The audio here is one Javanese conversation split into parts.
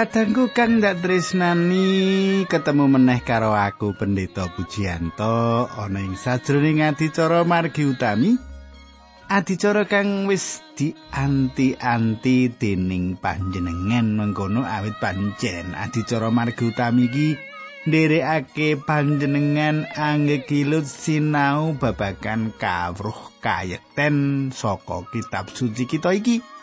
Kadangku kang ndak tresnani ketemu meneh karo aku Pendeta Pujianto ana ing sajroning adicara margi utami. Adicara kang wis dianti-anti dening panjenengan mengkono awit pancen adicara margi utami iki nderekake panjenengan anggekilut sinau babagan kawruh kayekten saka kitab suci kita iki.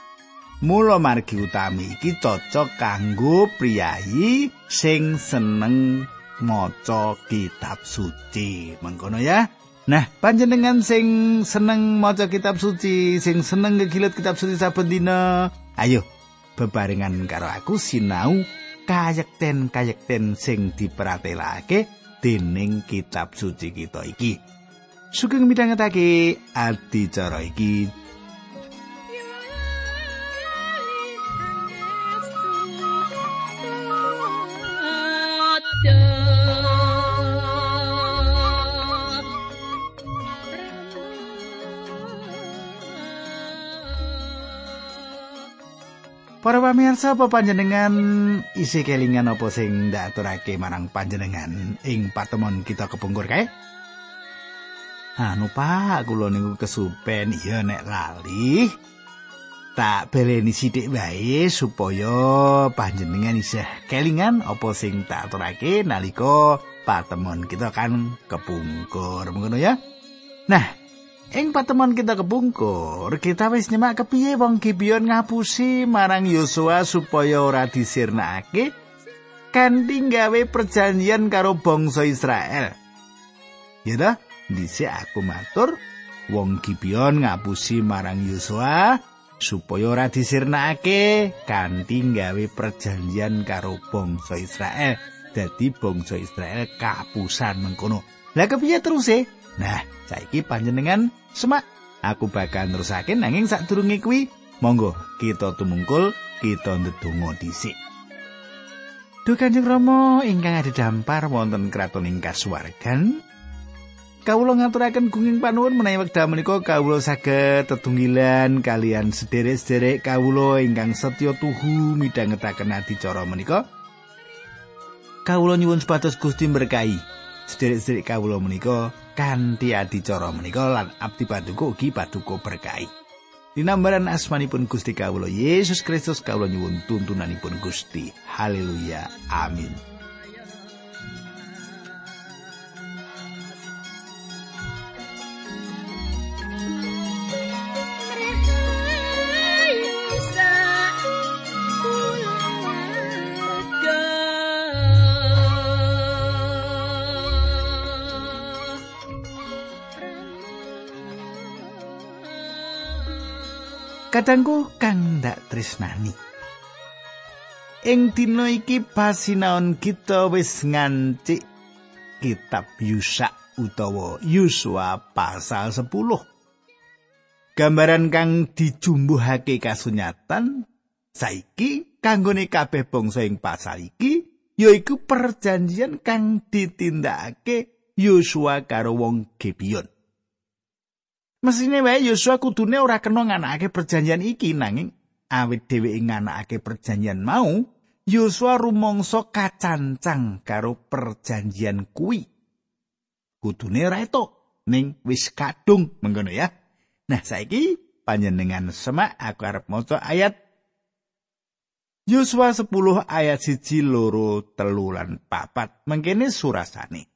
Mula margi utami iki cocok kanggo priyayi sing seneng maca kitab suci. Mengkono ya. Nah, panjenengan sing seneng maca kitab suci, sing seneng ngegilut kitab suci saben dina, ayo bebarengan karo aku sinau kayekten-kayekten sing diperatelake dening kitab suci kita iki. Sugeng midhangetake adicara iki Para pamirsa apa panjenengan isi kelingan apa sing ndaturake marang panjenengan ing patemon kita kepungkur kae? Anu Pak, kula niku kesupen iya nek lali. Tak beleni sithik wae supaya panjenengan isih kelingan apa sing tak aturake nalika patemon kita kan kepungkur. Ngono ya. Nah, Ing patemon kita kepungkur, kita wis nyemak kepiye wong Gibeon ngapusi marang Yosua supaya ora disirnakake kanthi gawe perjanjian karo bangsa Israel. Ya ta? Aku matur wong Gibeon ngapusi marang Yosua supaya ora disirnakake kanthi gawe perjanjian karo bangsa Israel. Dadi bangsa Israel kapusan mengkono. Lah kepiye terus e? Nah, saiki panjenengan semak aku bakal nerusake nanging sadurunge kuwi monggo kita tumungkul kita ndedonga dhisik. Duh Kanjeng Rama ingkang dampar wonten kraton ing kasuwargan. Kawula ngaturaken gunging panuwun menawi wekdal menika kawula saged tetunggilan kalian sederek-sederek kawula ingkang setya tuhu midhangetaken adicara menika. Kawula nyuwun supados Gusti berkahi sederek-sederek kawula menika kanthi adicara menika lan abdi paduka ugi paduka berkahi. Dinambaran asmanipun Gusti kawula Yesus Kristus kawula nyuwun tuntunanipun Gusti. Haleluya. Amin. Kadangku kang ndak tresnani. Ing dina iki pasinaon kita wis ngancik kitab Yusa utawa Yusua pasal 10. Gambaran kang dijumbuhake kasunyatan saiki kanggone kabeh bangsa ing pasal iki yaiku perjanjian kang ditindakake Yosua karo wong Gibeon. Mesine wae Yosua kudune ora kena nganakake perjanjian iki nanging awit dheweke nganakake perjanjian mau, Yosua rumangsa kacancang karo perjanjian kuwi. Kudune ora etuk ning wis kadung mengkono ya. Nah, saiki panjenengan semak aku arep maca ayat Yosua 10 ayat siji loro telu lan papat mengkene surasane.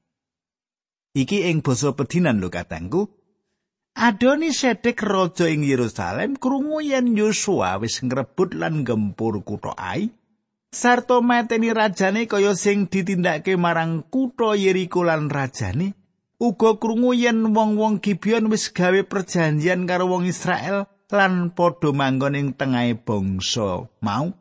Iki ing basa pedinan lho katangku. Adoni Sedek raja ing Yerusalem krungu yen Yosua wis ngrebut lan gempur kutha Ai. Sarta mateni rajane kaya sing ditindakake marang kutha Yeriko lan rajane uga krungu yen wong-wong Gibeon wis gawe perjanjian karo wong Israel lan padha manggon ing tengahe bangsa mau.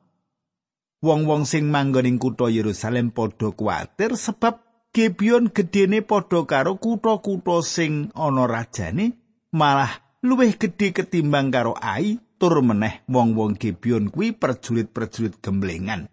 Wong-wong sing manggon ing kutha Yerusalem padha kuwatir sebab Gibeon gedene padha karo kutha-kutha sing ana rajane malah luwih gedhe ketimbang karo Ai tur meneh wong-wong Gibeon kuwi perjulit-perjulit gemblengan.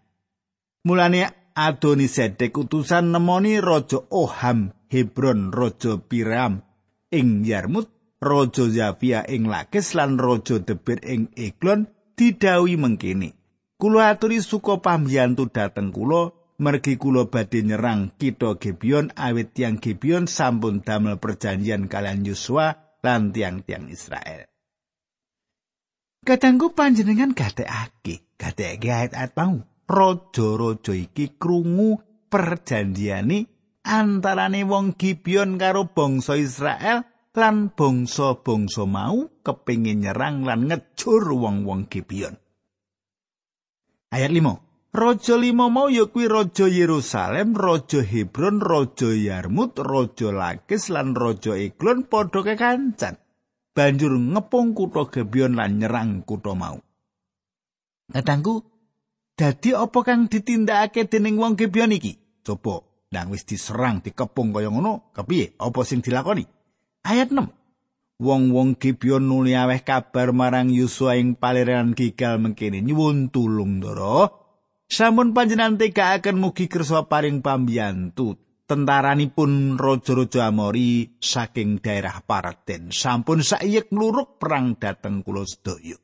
Mulane Adoni Sedek utusan nemoni Raja Oham Hebron Raja Piram ing Yarmut Raja Zafia ing Lakis lan Raja Debir ing Eglon didawi mengkini. Kula aturi suka pambiyantu dhateng kula mergi kula badhe nyerang kita Gibeon awit tiang Gibeon sampun damel perjanjian kalian Yosua lan tiang-tiang Israel. Kadangku panjenengan gatekake, gatekake ayat-ayat mau. Raja-raja iki krungu perjanjiane antarane wong Gibeon karo bangsa Israel lan bangsa-bangsa mau kepingin nyerang lan ngejur wong-wong Gibeon. Ayat 5. Raja lima mau ya kuwi raja Yerusalem, raja Hebron, raja Yarmut, raja Lakis lan raja Eglon padha kekancan. Banjur ngepung kutha Gibeon lan nyerang kutha mau. Kadangku, dadi apa kang ditindakake dening wong Gibeon iki? Coba Nang wis diserang dikepung kaya ngono, kepiye? Apa sing dilakoni? Ayat 6. Wong-wong Gibeon nuli aweh kabar marang Yosua ing paliran gigal mengkene nyuwun tulung ndara. Sampun panjenengan tega mugi kersa paring pambiyantu. Tentaranipun raja-raja Amori saking daerah Paraten sampun saiyek ngluruk perang dateng kula sedaya.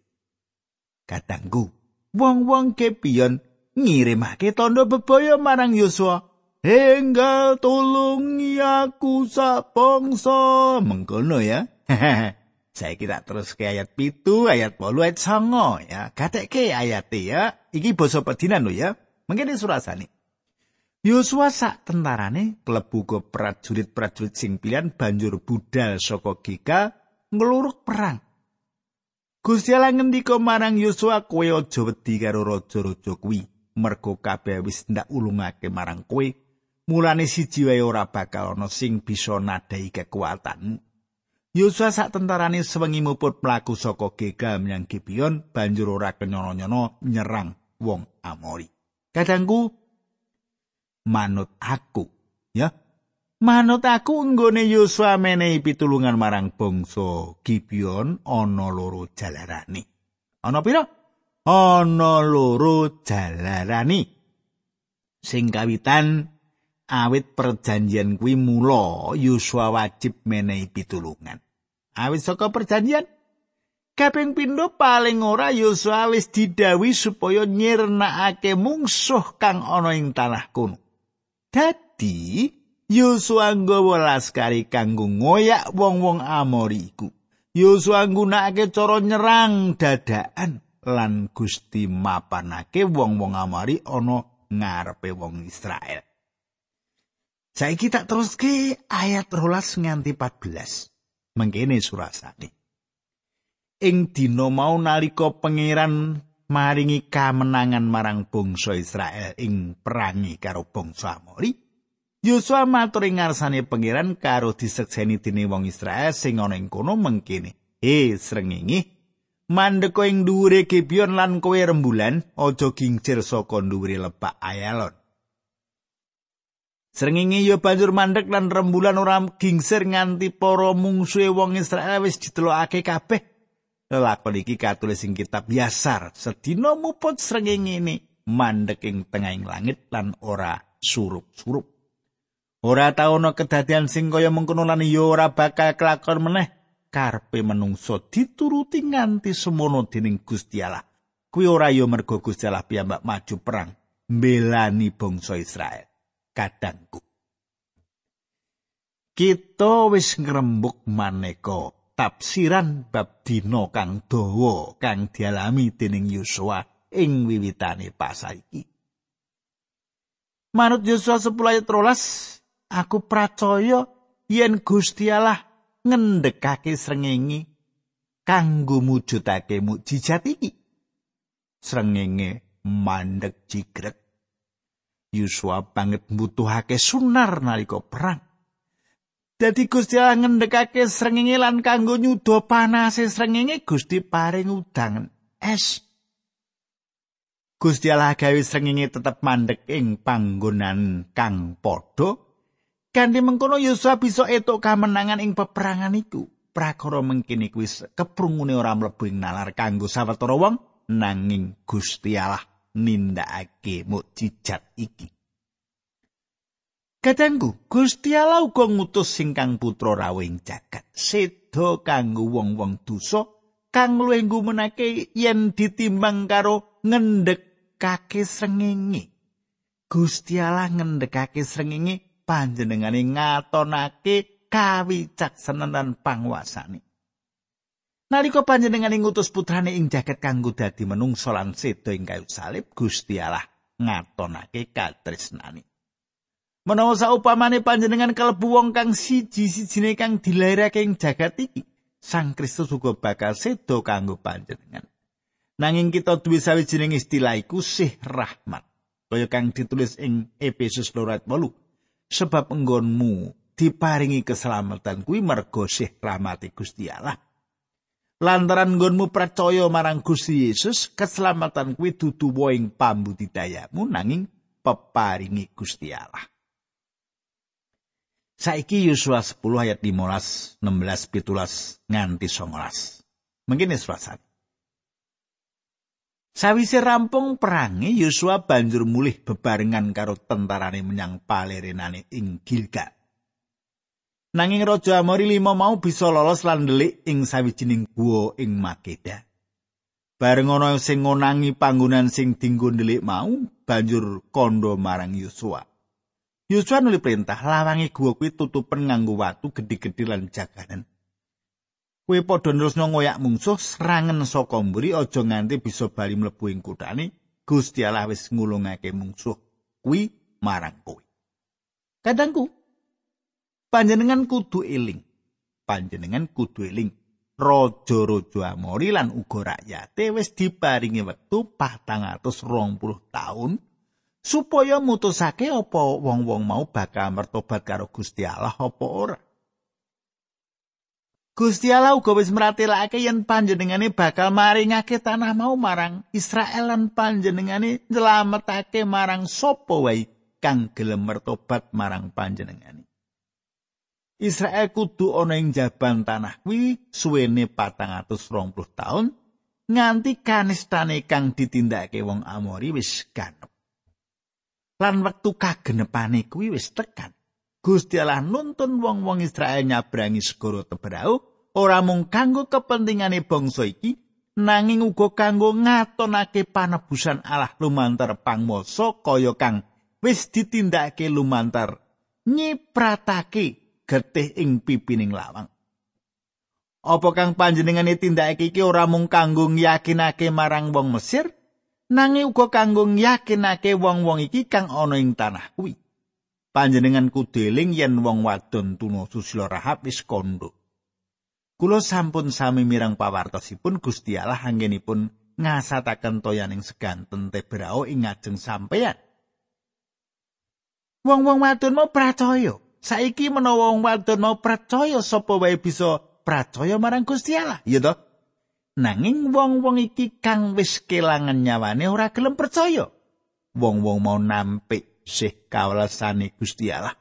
Kadangku, wong-wong Gibeon ngirimake tanda bebaya marang Yosua Enggal tulungi aku sak bangsa. Mengkono ya. Saya kita terus ke ayat pitu, ayat bolu, ayat songo ya. Gatek ke ayat ya. Iki boso pedinan lo ya. Mungkin ini surasani. Yosua sak tentarane klebu ke prajurit-prajurit sing pilihan banjur budal saka Gika ngeluruk perang. Gusti Allah ngendika marang Yosua kowe aja wedi karo raja-raja kuwi mergo kabeh wis ndak ulungake marang kowe mulane siji wae ora bakal ana sing bisa nadai kekuatan. Yosua sak tentarane sewengi muput mlaku saka Gega menyang Gibeon banjur ora kenyono-nyono nyerang wong Amori. Kadangku manut aku, ya. Manut aku nggone Yosua menehi pitulungan marang bangsa Gibeon ana loro jalarani. Ana pira? Ana loro jalarani. Sing kawitan awit perjanjian kuwi mula Yosua wajib menehi pitulungan. Awit saka perjanjian kaping pindho paling ora Yosua wis didawi supaya nyirnakake mungsuh kang ana ing tanah kuno. Dadi Yosua nggawa laskari kanggo ngoyak wong-wong Amori iku. Yosua nggunakake cara nyerang dadakan lan Gusti mapanake wong-wong Amori ana ngarepe wong Israel. Saiki tak teruske ayat rolas nganti 14. Mengkene surasane. Ing dina mau nalika pangeran maringi kamenangan marang bangsa Israel ing perangi karo bangsa Amori, Yosua matur ing ngarsane pangeran karo disekseni dening wong Israel sing ana ing kono mengkene. He srengenge mandek ing dhuwure Gibeon lan kowe rembulan aja gingsir saka dhuwure lebak Ayalon. Srengenge ya banjur mandek lan rembulan ora gingsir nganti para mungsuhe wong Israel wis ditelokake kabeh. Lelakon iki katulis ing kitab Yasar. Sedina muput srengenge ini mandek ing tengahing langit lan ora surup-surup. Ora tau ana kedadian sing kaya mengkono lan ya ora bakal kelakon meneh. Karpe menungso dituruti nganti semono dening Gusti Allah. Kuwi ora ya mergo Gusti Allah piyambak maju perang mbelani bangsa Israel. Kadangku. Kita wis ngrembug maneka tafsiran bab dina kang dawa kang dialami dening Yosua ing wiwitane pasal iki. Manut Yosua 10 ayat 13, aku percaya yen Gusti Allah ngendhekake srengenge kanggo mujudake mukjizat iki. Srengenge mandek jigrek Yusua banget mbutuhake sunar nalika perang. Dadi Gusti Allah ngendhekake srengenge lan kanggo nyuda panase srengenge Gusti paring udangan es. Gusti Allah gawe srengenge tetep mandek ing panggonan kang padha. Kanthi mengkono Yosua bisa etuk kamenangan ing peperangan iku. Prakara mengkini kuwi keprungune ora mlebu ing nalar kanggo sawetara wong nanging Gusti Allah nindakake mukjizat iki. Kadangku, Gusti Allah uga ngutus singkang putra rawing jagat, sedo kanggo wong-wong dosa kang luwih nggumunake yen ditimbang karo ngendhek ngendhekake srengenge. Gusti Allah ngendhekake srengenge panjenengane ngatonake kawicaksanan lan panguasane. Nalika panjenengane ngutus putrane ing jagat kanggo dadi menungsa lan seda ing kayu salib, Gusti Allah ngatonake katresnane. Menawa saupamane panjenengan kalebu wong kang siji-sijine kang dilairake ing jagat iki, Sang Kristus uga bakal seda kanggo panjenengan. Nanging kita duwe sawijining istilah iku sih rahmat. Kaya kang ditulis ing Efesus 4:8. Sebab enggonmu diparingi keselamatan kuwi mergo sih rahmati Gusti Allah. Lantaran nggonmu percaya marang Gusti Yesus, keselamatan kuwi dudu ing pambudidayamu nanging peparingi Gusti Allah. Saiki Yosua 10 ayat 15, 16, 17 nganti 19. Mungkin suasana. Sawise rampung perangi, Yosua banjur mulih bebarengan karo tentarane menyang palerenane ing Gilgal. Nanging Raja Amori lima mau bisa lolos lan ndelik ing sawijining guwa ing Makeda. Bareng ana sing ngonangi panggonan sing dinggo ndelik mau, banjur kondo marang Yosua. Yosua nuli perintah lawangi gua kuwi tutupen nganggo watu gedhe-gedhe lan jaganan. Kuwi padha nerusno ngoyak mungsuh serangan saka mburi aja nganti bisa bali mlebu ing kuthane. Gusti Allah wis ngulungake mungsuh kuwi marang kowe. Kadangku panjenengan kudu eling. Panjenengan kudu eling. Raja-raja Amori lan uga rakyate wis diparingi wektu 420 tahun supaya mutusake apa wong-wong mau bakal mertobat karo Gusti Allah apa ora. Gusti Allah uga wis meratelake yen panjenengane bakal maringake tanah mau marang Israel lan panjenengane nyelametake marang sapa wae kang gelem mertobat marang panjenengane. Israel kudu ana ing jaban tanah kuwi suwene 420 tahun nganti kanistane kang ditindakake wong Amori wis ganep. lan wektu kagenepane kuwi wis tekan. Gusti Allah nuntun wong-wong Israel nyabrangi segara Tebrau ora mung kanggo kepentingane bangsa iki nanging uga kanggo ngatonake panebusan Allah lumantar pangmoso kaya kang wis ditindakake lumantar nyipratake getih ing pipining lawang. Apa kang panjenengane tindakake iki ora mung kanggo yakinake marang wong Mesir, nanging uga kanggo yakinake wong-wong iki kang ana ing tanah kuwi. Panjenengan kudu eling yen wong wadon tuna susila Rahab wis kondo. Kula sampun sami mirang pawartosipun Gusti Allah anggenipun ngasataken toyaning seganten tebrao ing ngajeng sampeyan. Wong-wong wadon mau percaya. Saiki menawa wong wadon mau percaya sapa wae bisa percaya marang Gusti Allah, ya toh? Nanging wong-wong iki kang wis kelangan nyawane ora gelem percaya. Wong-wong mau nampik sih kawelesane Gusti Allah.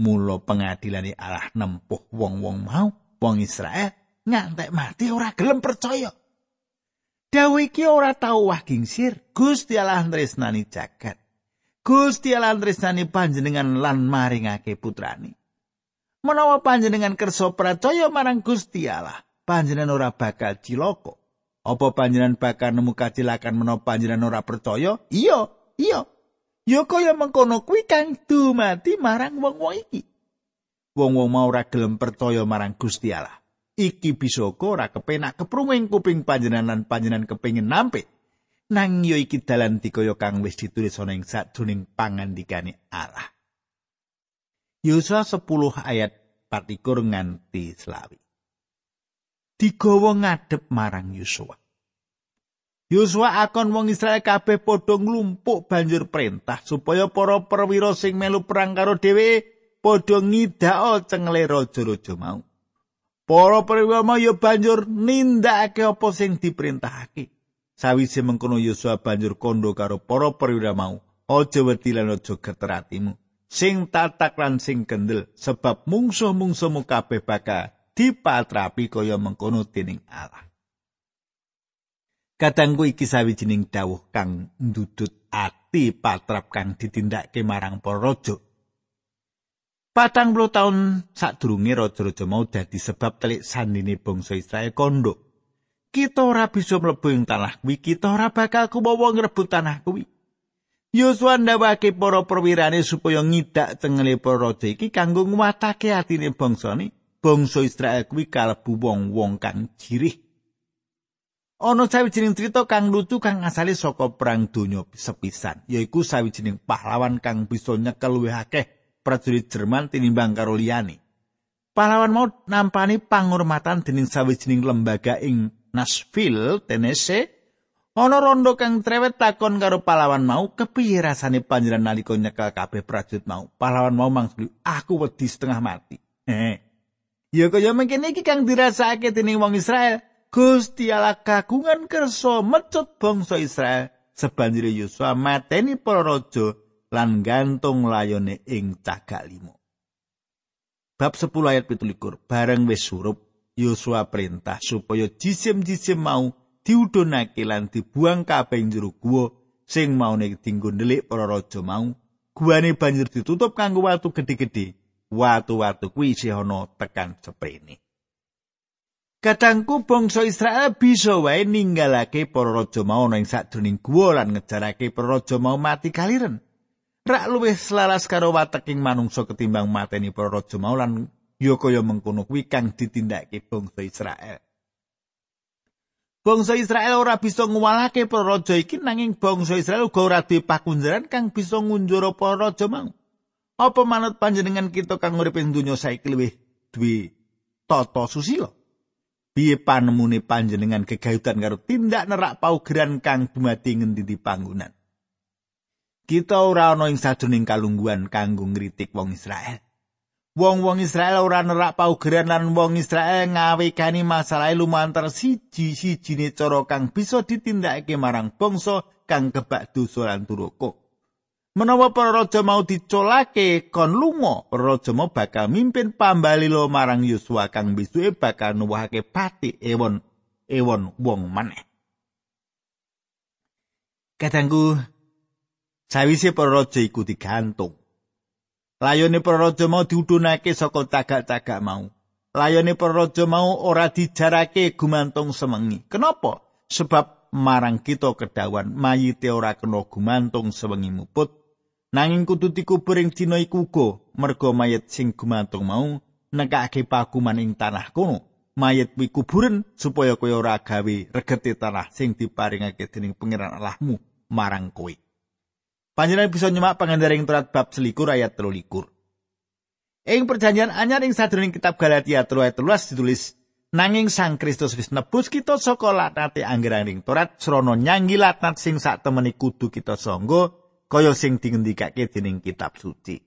Mula pengadilane Allah nempuh wong-wong mau, wong Israel ngantek mati ora gelem percaya. Dawe iki ora tau wagingsir. Gusti Allah tresnani jagat. Gusti Allah tresnani panjenengan lan maringake putrani. Menawa panjenengan kersa percaya marang Gusti Allah, panjenengan ora bakal ciloko. Apa panjenengan bakal nemu kacilakan menawa panjenengan ora percaya? Iya, iya. Ya kaya mengkono kuwi kang dumati marang wong-wong iki. Wong-wong mau ora gelem percaya marang Gusti Allah. Iki bisa ora kepenak keprunging kuping panjenengan lan panjenengan kepengin nampik. Nang yo iki dalan dikaya kang wis ditulis ana ing sadurunge pangandikane Allah. Yosua 10 ayat 24 nganti selawi. digawa ngadep marang Yosua. Yosua akon wong Israel kabeh padha nglumpuk banjur perintah supaya para perwira sing melu perang karo dhewe padha ngidao cengle raja-raja mau. Para perwira mau ya banjur nindakake apa sing diperintahake. Sawise mengkono Yosua banjur kondo karo para perwira mau, aja wedi lan aja geteratimu. Sing tatak lan sing kendel sebab mungsuh-mungsuhmu kabeh bakal dipatrapi kaya mengkono dening Allah. Kadangku iki sawijining dawuh kang ndudut ati patrap kang ditindakke marang para raja. Patang puluh tahun sadurunge raja-raja mau dadi sebab telik sandine bangsa Israel kondo. Kita ora bisa mlebu ing tanah kuwi, kita ora bakal kuwawa ngrebut tanah kuwi. Yosua ndawake para perwirane supaya ngidak tengene para iki kanggo nguwatake atine bangsane. Bangsa Israel kuwi kalebu wong-wong kang jirih. Ana sawijining crita kang lucu kang asale saka perang donya sepisan, yaiku sawijining pahlawan kang bisa nyekel luwih akeh prajurit Jerman tinimbang karo liyane. Pahlawan mau nampani pangurmatan dening sawijining lembaga ing Nashville, Tennessee, Ana rondo kang trewet takon karo pahlawan mau, kepiye rasane panjenengan nalika nyekel kabeh prajurit mau? Pahlawan mau mangsuli, aku wedi setengah mati. Hehe. Ya kaya mengkene iki kang dirasake dening wong Israel. Gusti Allah kagungan kersa mecut bangsa Israel. Sebanjire Yosua mateni para raja lan gantung layone ing cagak limo. Bab 10 ayat 17 bareng wis surup Yosua perintah supaya jisim-jisim mau diudhunake lan dibuang kabeh jero guwa. Sing maune dinggo ndelik para raja mau guwane banjur ditutup kanggo watu gedhe-gedhe. Watu-watu kuwi isih ana tekan seprene. Kadangku bangsa Israel bisa wae ninggalake para raja mau ing sadroning guwa lan ngejarake para raja mau mati kaliren. Rak luwih selaras karo wateking manungsa ketimbang mateni para raja mau lan ya kaya mengkono kuwi kang ditindakake bangsa Israel. Bangsa Israel ora bisa nguwalake para raja iki nanging bangsa Israel uga ora duwe pakunjaran kang bisa ngunjur para raja mau. Apa manut panjenengan kita kang urip ing donya saiki luwih duwe tata susila? Piye panemune panjenengan gegayutan karo tindak nerak paugeran kang dumadi ngendi di panggonan? Kita ora ana ing sajroning kalungguhan kanggo ngritik wong Israel. Wong-wong Israel ora nerak paugeran lan wong Israel ngawekani masalah lumantar siji-sijine cara kang bisa ditindakake marang bangsa kang kebak dosa lan turoko. Menawa para raja mau dicolake kon lunga, raja mau bakal mimpin pambalilo marang Yosua kang bisuke bakal nuwahake pati ewon ewon wong maneh. Kadangku sawise para raja iku digantung Layone para raja mau diudhunake saka cagak-cagak mau. Layone para raja mau ora dijarake gumantung semengi. Kenapa? Sebab marang kita kedawan mayite ora kena gumantung sewengi muput. Nanging kudu dikubur ing dina iku uga merga mayit sing gumantung mau nekake pakuman ing tanah kono. Mayit kuwi kuburen supaya kowe ora gawe regete tanah sing diparingake dening pangeran Allahmu marang kowe. Panjenengan bisa nyemak pangandaring turat bab selikur ayat telu likur. Ing perjanjian anyar ing sadurunge kitab Galatia 3 ayat 13 ditulis nanging Sang Kristus wis nebus kita saka laknate anggeraning Torat srana nyangi laknat sing sak temeni kudu kita sangga kaya sing dingendikake dening kitab suci.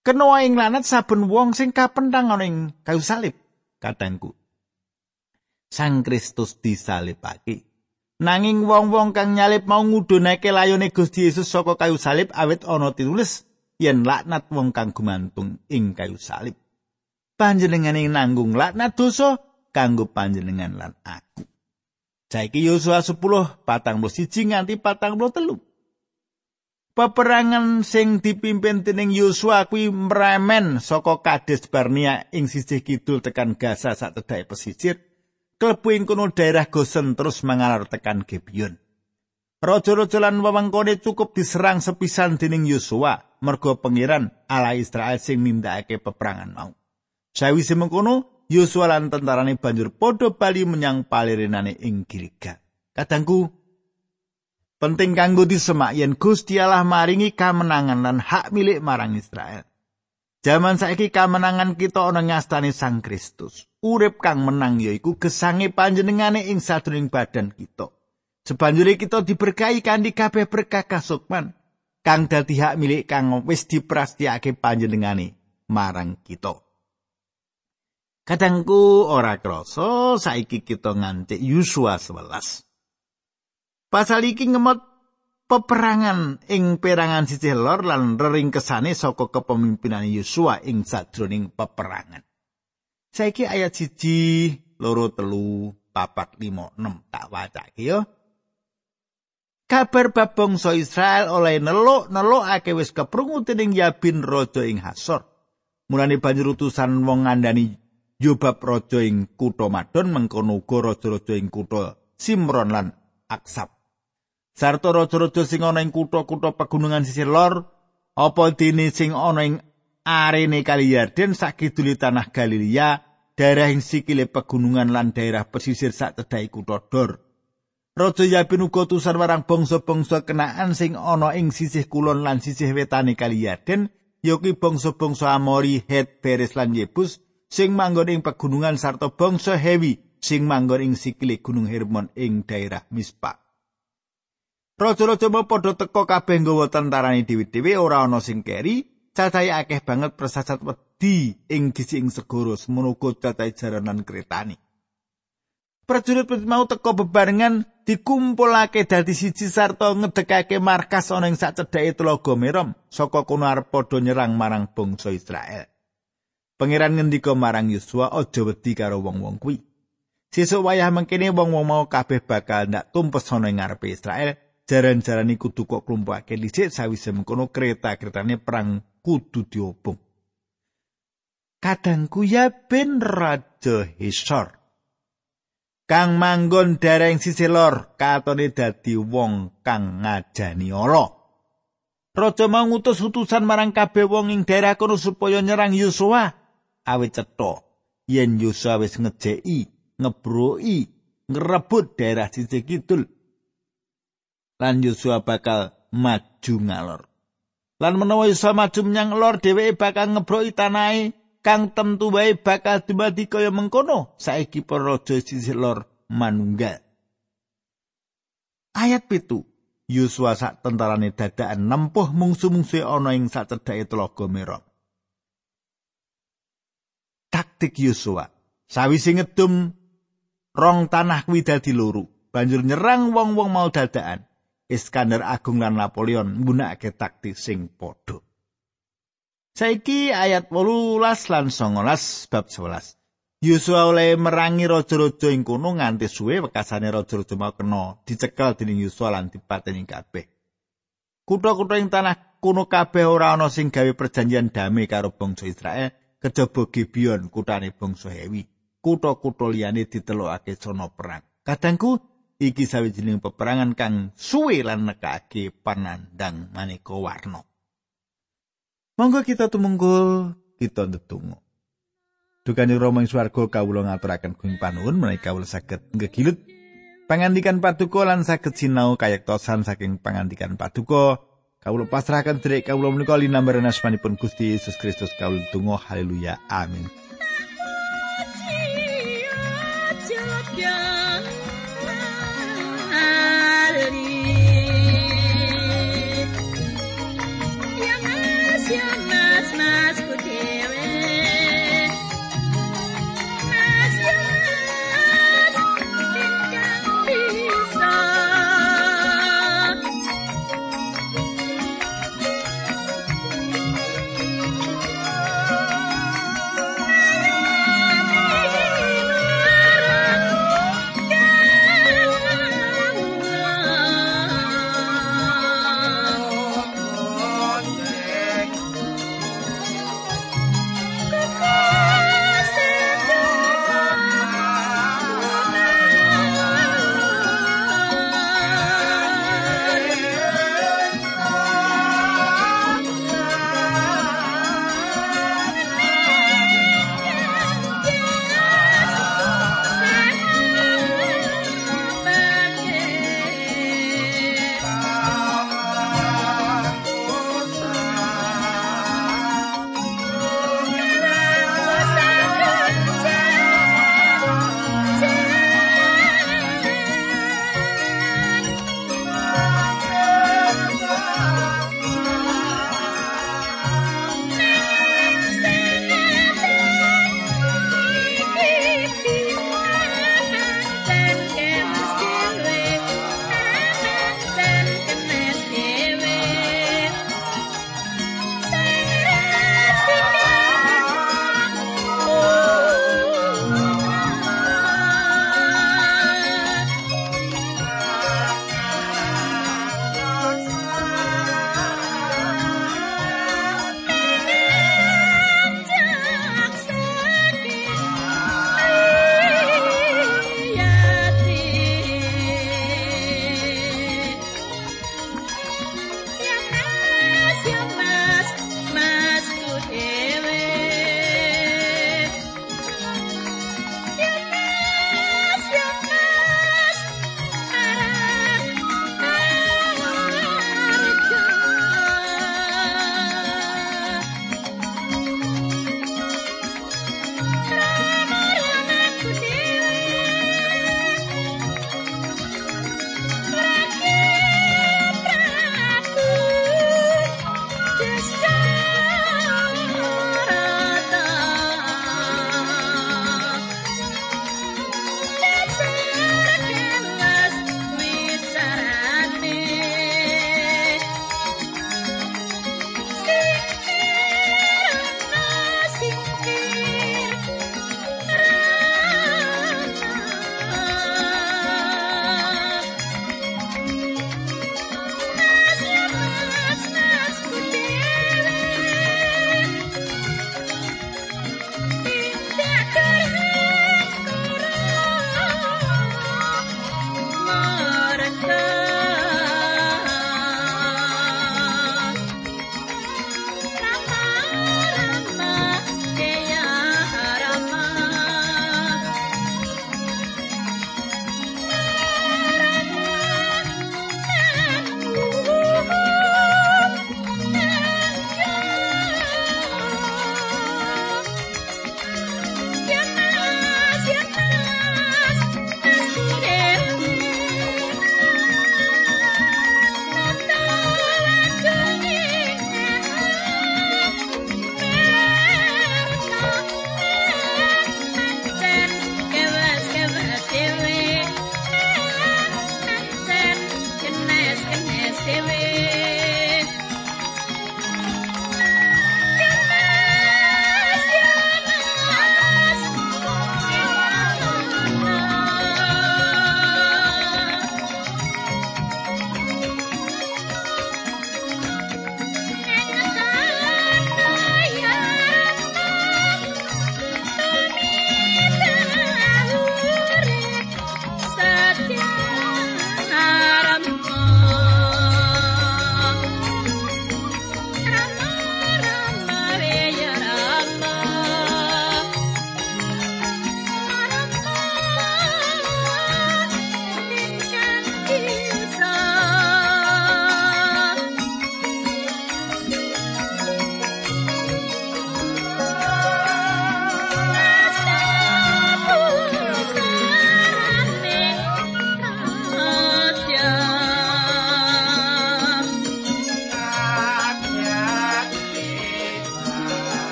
Kena ing lanat saben wong sing kapentang ana ing kayu salib katangku. Sang Kristus disalibake Nanging wong-wong kang nyalip mau ngudhunake layone Gusti Yesus saka kayu salib awit ana tinulis yen laknat wong kang gumantung ing kayu salib. Panjenengane nanggung laknat dosa kanggo panjenengan lan aku. Saiki Yosua 10 patang siji nganti patang telu. Peperangan sing dipimpin dening Yosua kuwi mremen saka Kades Barnea ing sisih kidul tekan Gaza sak pesisir klebu ing daerah Gosen terus mangalar tekan Gibeon. Raja-raja lan wewengkone cukup diserang sepisan dening Yosua merga pangeran ala Israel sing nindakake peperangan mau. Sawise mengkono, Yosua lan tentarane banjur padha bali menyang palirenane ing Gilgal. Kadangku penting kanggo disemak yen Gusti Allah maringi kamenangan lan hak milik marang Israel. Jaman saiki kamenangan kita ana ngastani Sang Kristus. Urip kang menang yaiku gesange panjenengane ing sadurung badan kita. Sebanjure kita diberkahi kanthi kabeh berkah kasukman kang dadi hak milik kang wis diprastiyake panjenengane marang kita. Kadangku ora krasa saiki kita nganti Yusua 11. Pasal iki ngemot peperangan ing perangan sisih lor lan reringkesane saka kepemimpinan Yosua ing sajroning peperangan. Saiki ayat siji loro telu papat lima enam tak wacake yo. Kabar bab bangsa Israel oleh neluk neluk ake wis keprungu dening Yabin raja ing Hasor. Mulane banjur utusan wong ngandani Yobab raja ing kutha Madon mengkono uga raja-raja ing kutha Simron lan Aksab. Sarta raja-raja sing ana ing kutha-kutha pegunungan sisih lor apa dene sing ana ing arene kali Yarden sakiduli tanah Galilea daerah ing sikile pegunungan lan daerah pesisir sak cedhake kutha Dor Raja Yabin uga tusan marang bangsa-bangsa kenaan sing ana ing sisih kulon lan sisih wetane kali Yarden yoki bangsa-bangsa Amori, Het, Peres lan Yebus sing manggon ing pegunungan sarta bangsa Hewi sing manggon ing sikile Gunung Hermon ing daerah Mispa. Raja-raja mau padha teka kabeh nggawa tentarane dhewe-dhewe ora ana sing keri, cacahe akeh banget persasat wedi ing gisi ing segara semono cacahe jaranan kretani. Prajurit mau teka bebarengan dikumpulake dadi siji sarta ngedekake markas ana ing sacedhake Tlaga Merom saka kono arep padha nyerang marang bangsa Israel. Pangeran ngendika marang Yosua aja wedi karo wong-wong kuwi. Sesuk wayah mengkene wong-wong mau kabeh bakal ndak tumpes ana ing ngarepe Israel jaran-jaran iku kudu kok klumpukake dhisik sawise mengkono kereta-keretane perang kudu diobong. Kadangku ya ben raja Hisor. Kang manggon daerah ing sisi lor katone dadi wong kang ngajani Allah. Raja mau ngutus utusan marang kabeh wong ing daerah kono supaya nyerang Yosua. Awit cetha yen Yosua wis ngejeki, ngebroki, ngrebut daerah sisi kidul. Lan Yosua bakal maju ngalor. Lan menawa Yosua maju menyang lor dheweke bakal ngebroki tanahe kang tentu wae bakal dumadi kaya mengkono saiki para raja sisih lor manunggal. Ayat pitu Yosua sak tentarane dadakan nempuh mungsu-mungsu ana ing sak cedhake telaga Merah. Taktik Yosua sawise ngedum rong tanah kuwi dadi loro banjur nyerang wong-wong mau dadakan Iskandar Agung lan Napoleon nggunakake taktik sing padha. Saiki ayat 18 lan 19 bab 11. Yosua oleh merangi raja-raja ing kono nganti suwe wekasane raja-raja mau kena dicekel dening Yosua lan dipateni kabeh. Kutha-kutha ing tanah kono kabeh ora ana sing gawe perjanjian damai karo bangsa Israel kejaba Gibeon kutane bangsa Hewi. Kutha-kutha liyane ditelokake sono perang. Kadangku iki sawijining peperangan kang suwe lan nekake panandang maneka warna. Monggo kita tumungkul kita ndedonga. Dukane Rama ing swarga kawula ngaturaken gunging panuwun menawi kawula saged ngegilut pangandikan paduka lan saged sinau kayektosan saking pangandikan paduka. Kawula pasrahaken dherek kawula menika linambaran asmanipun Gusti Yesus Kristus kawula tunggu haleluya amin.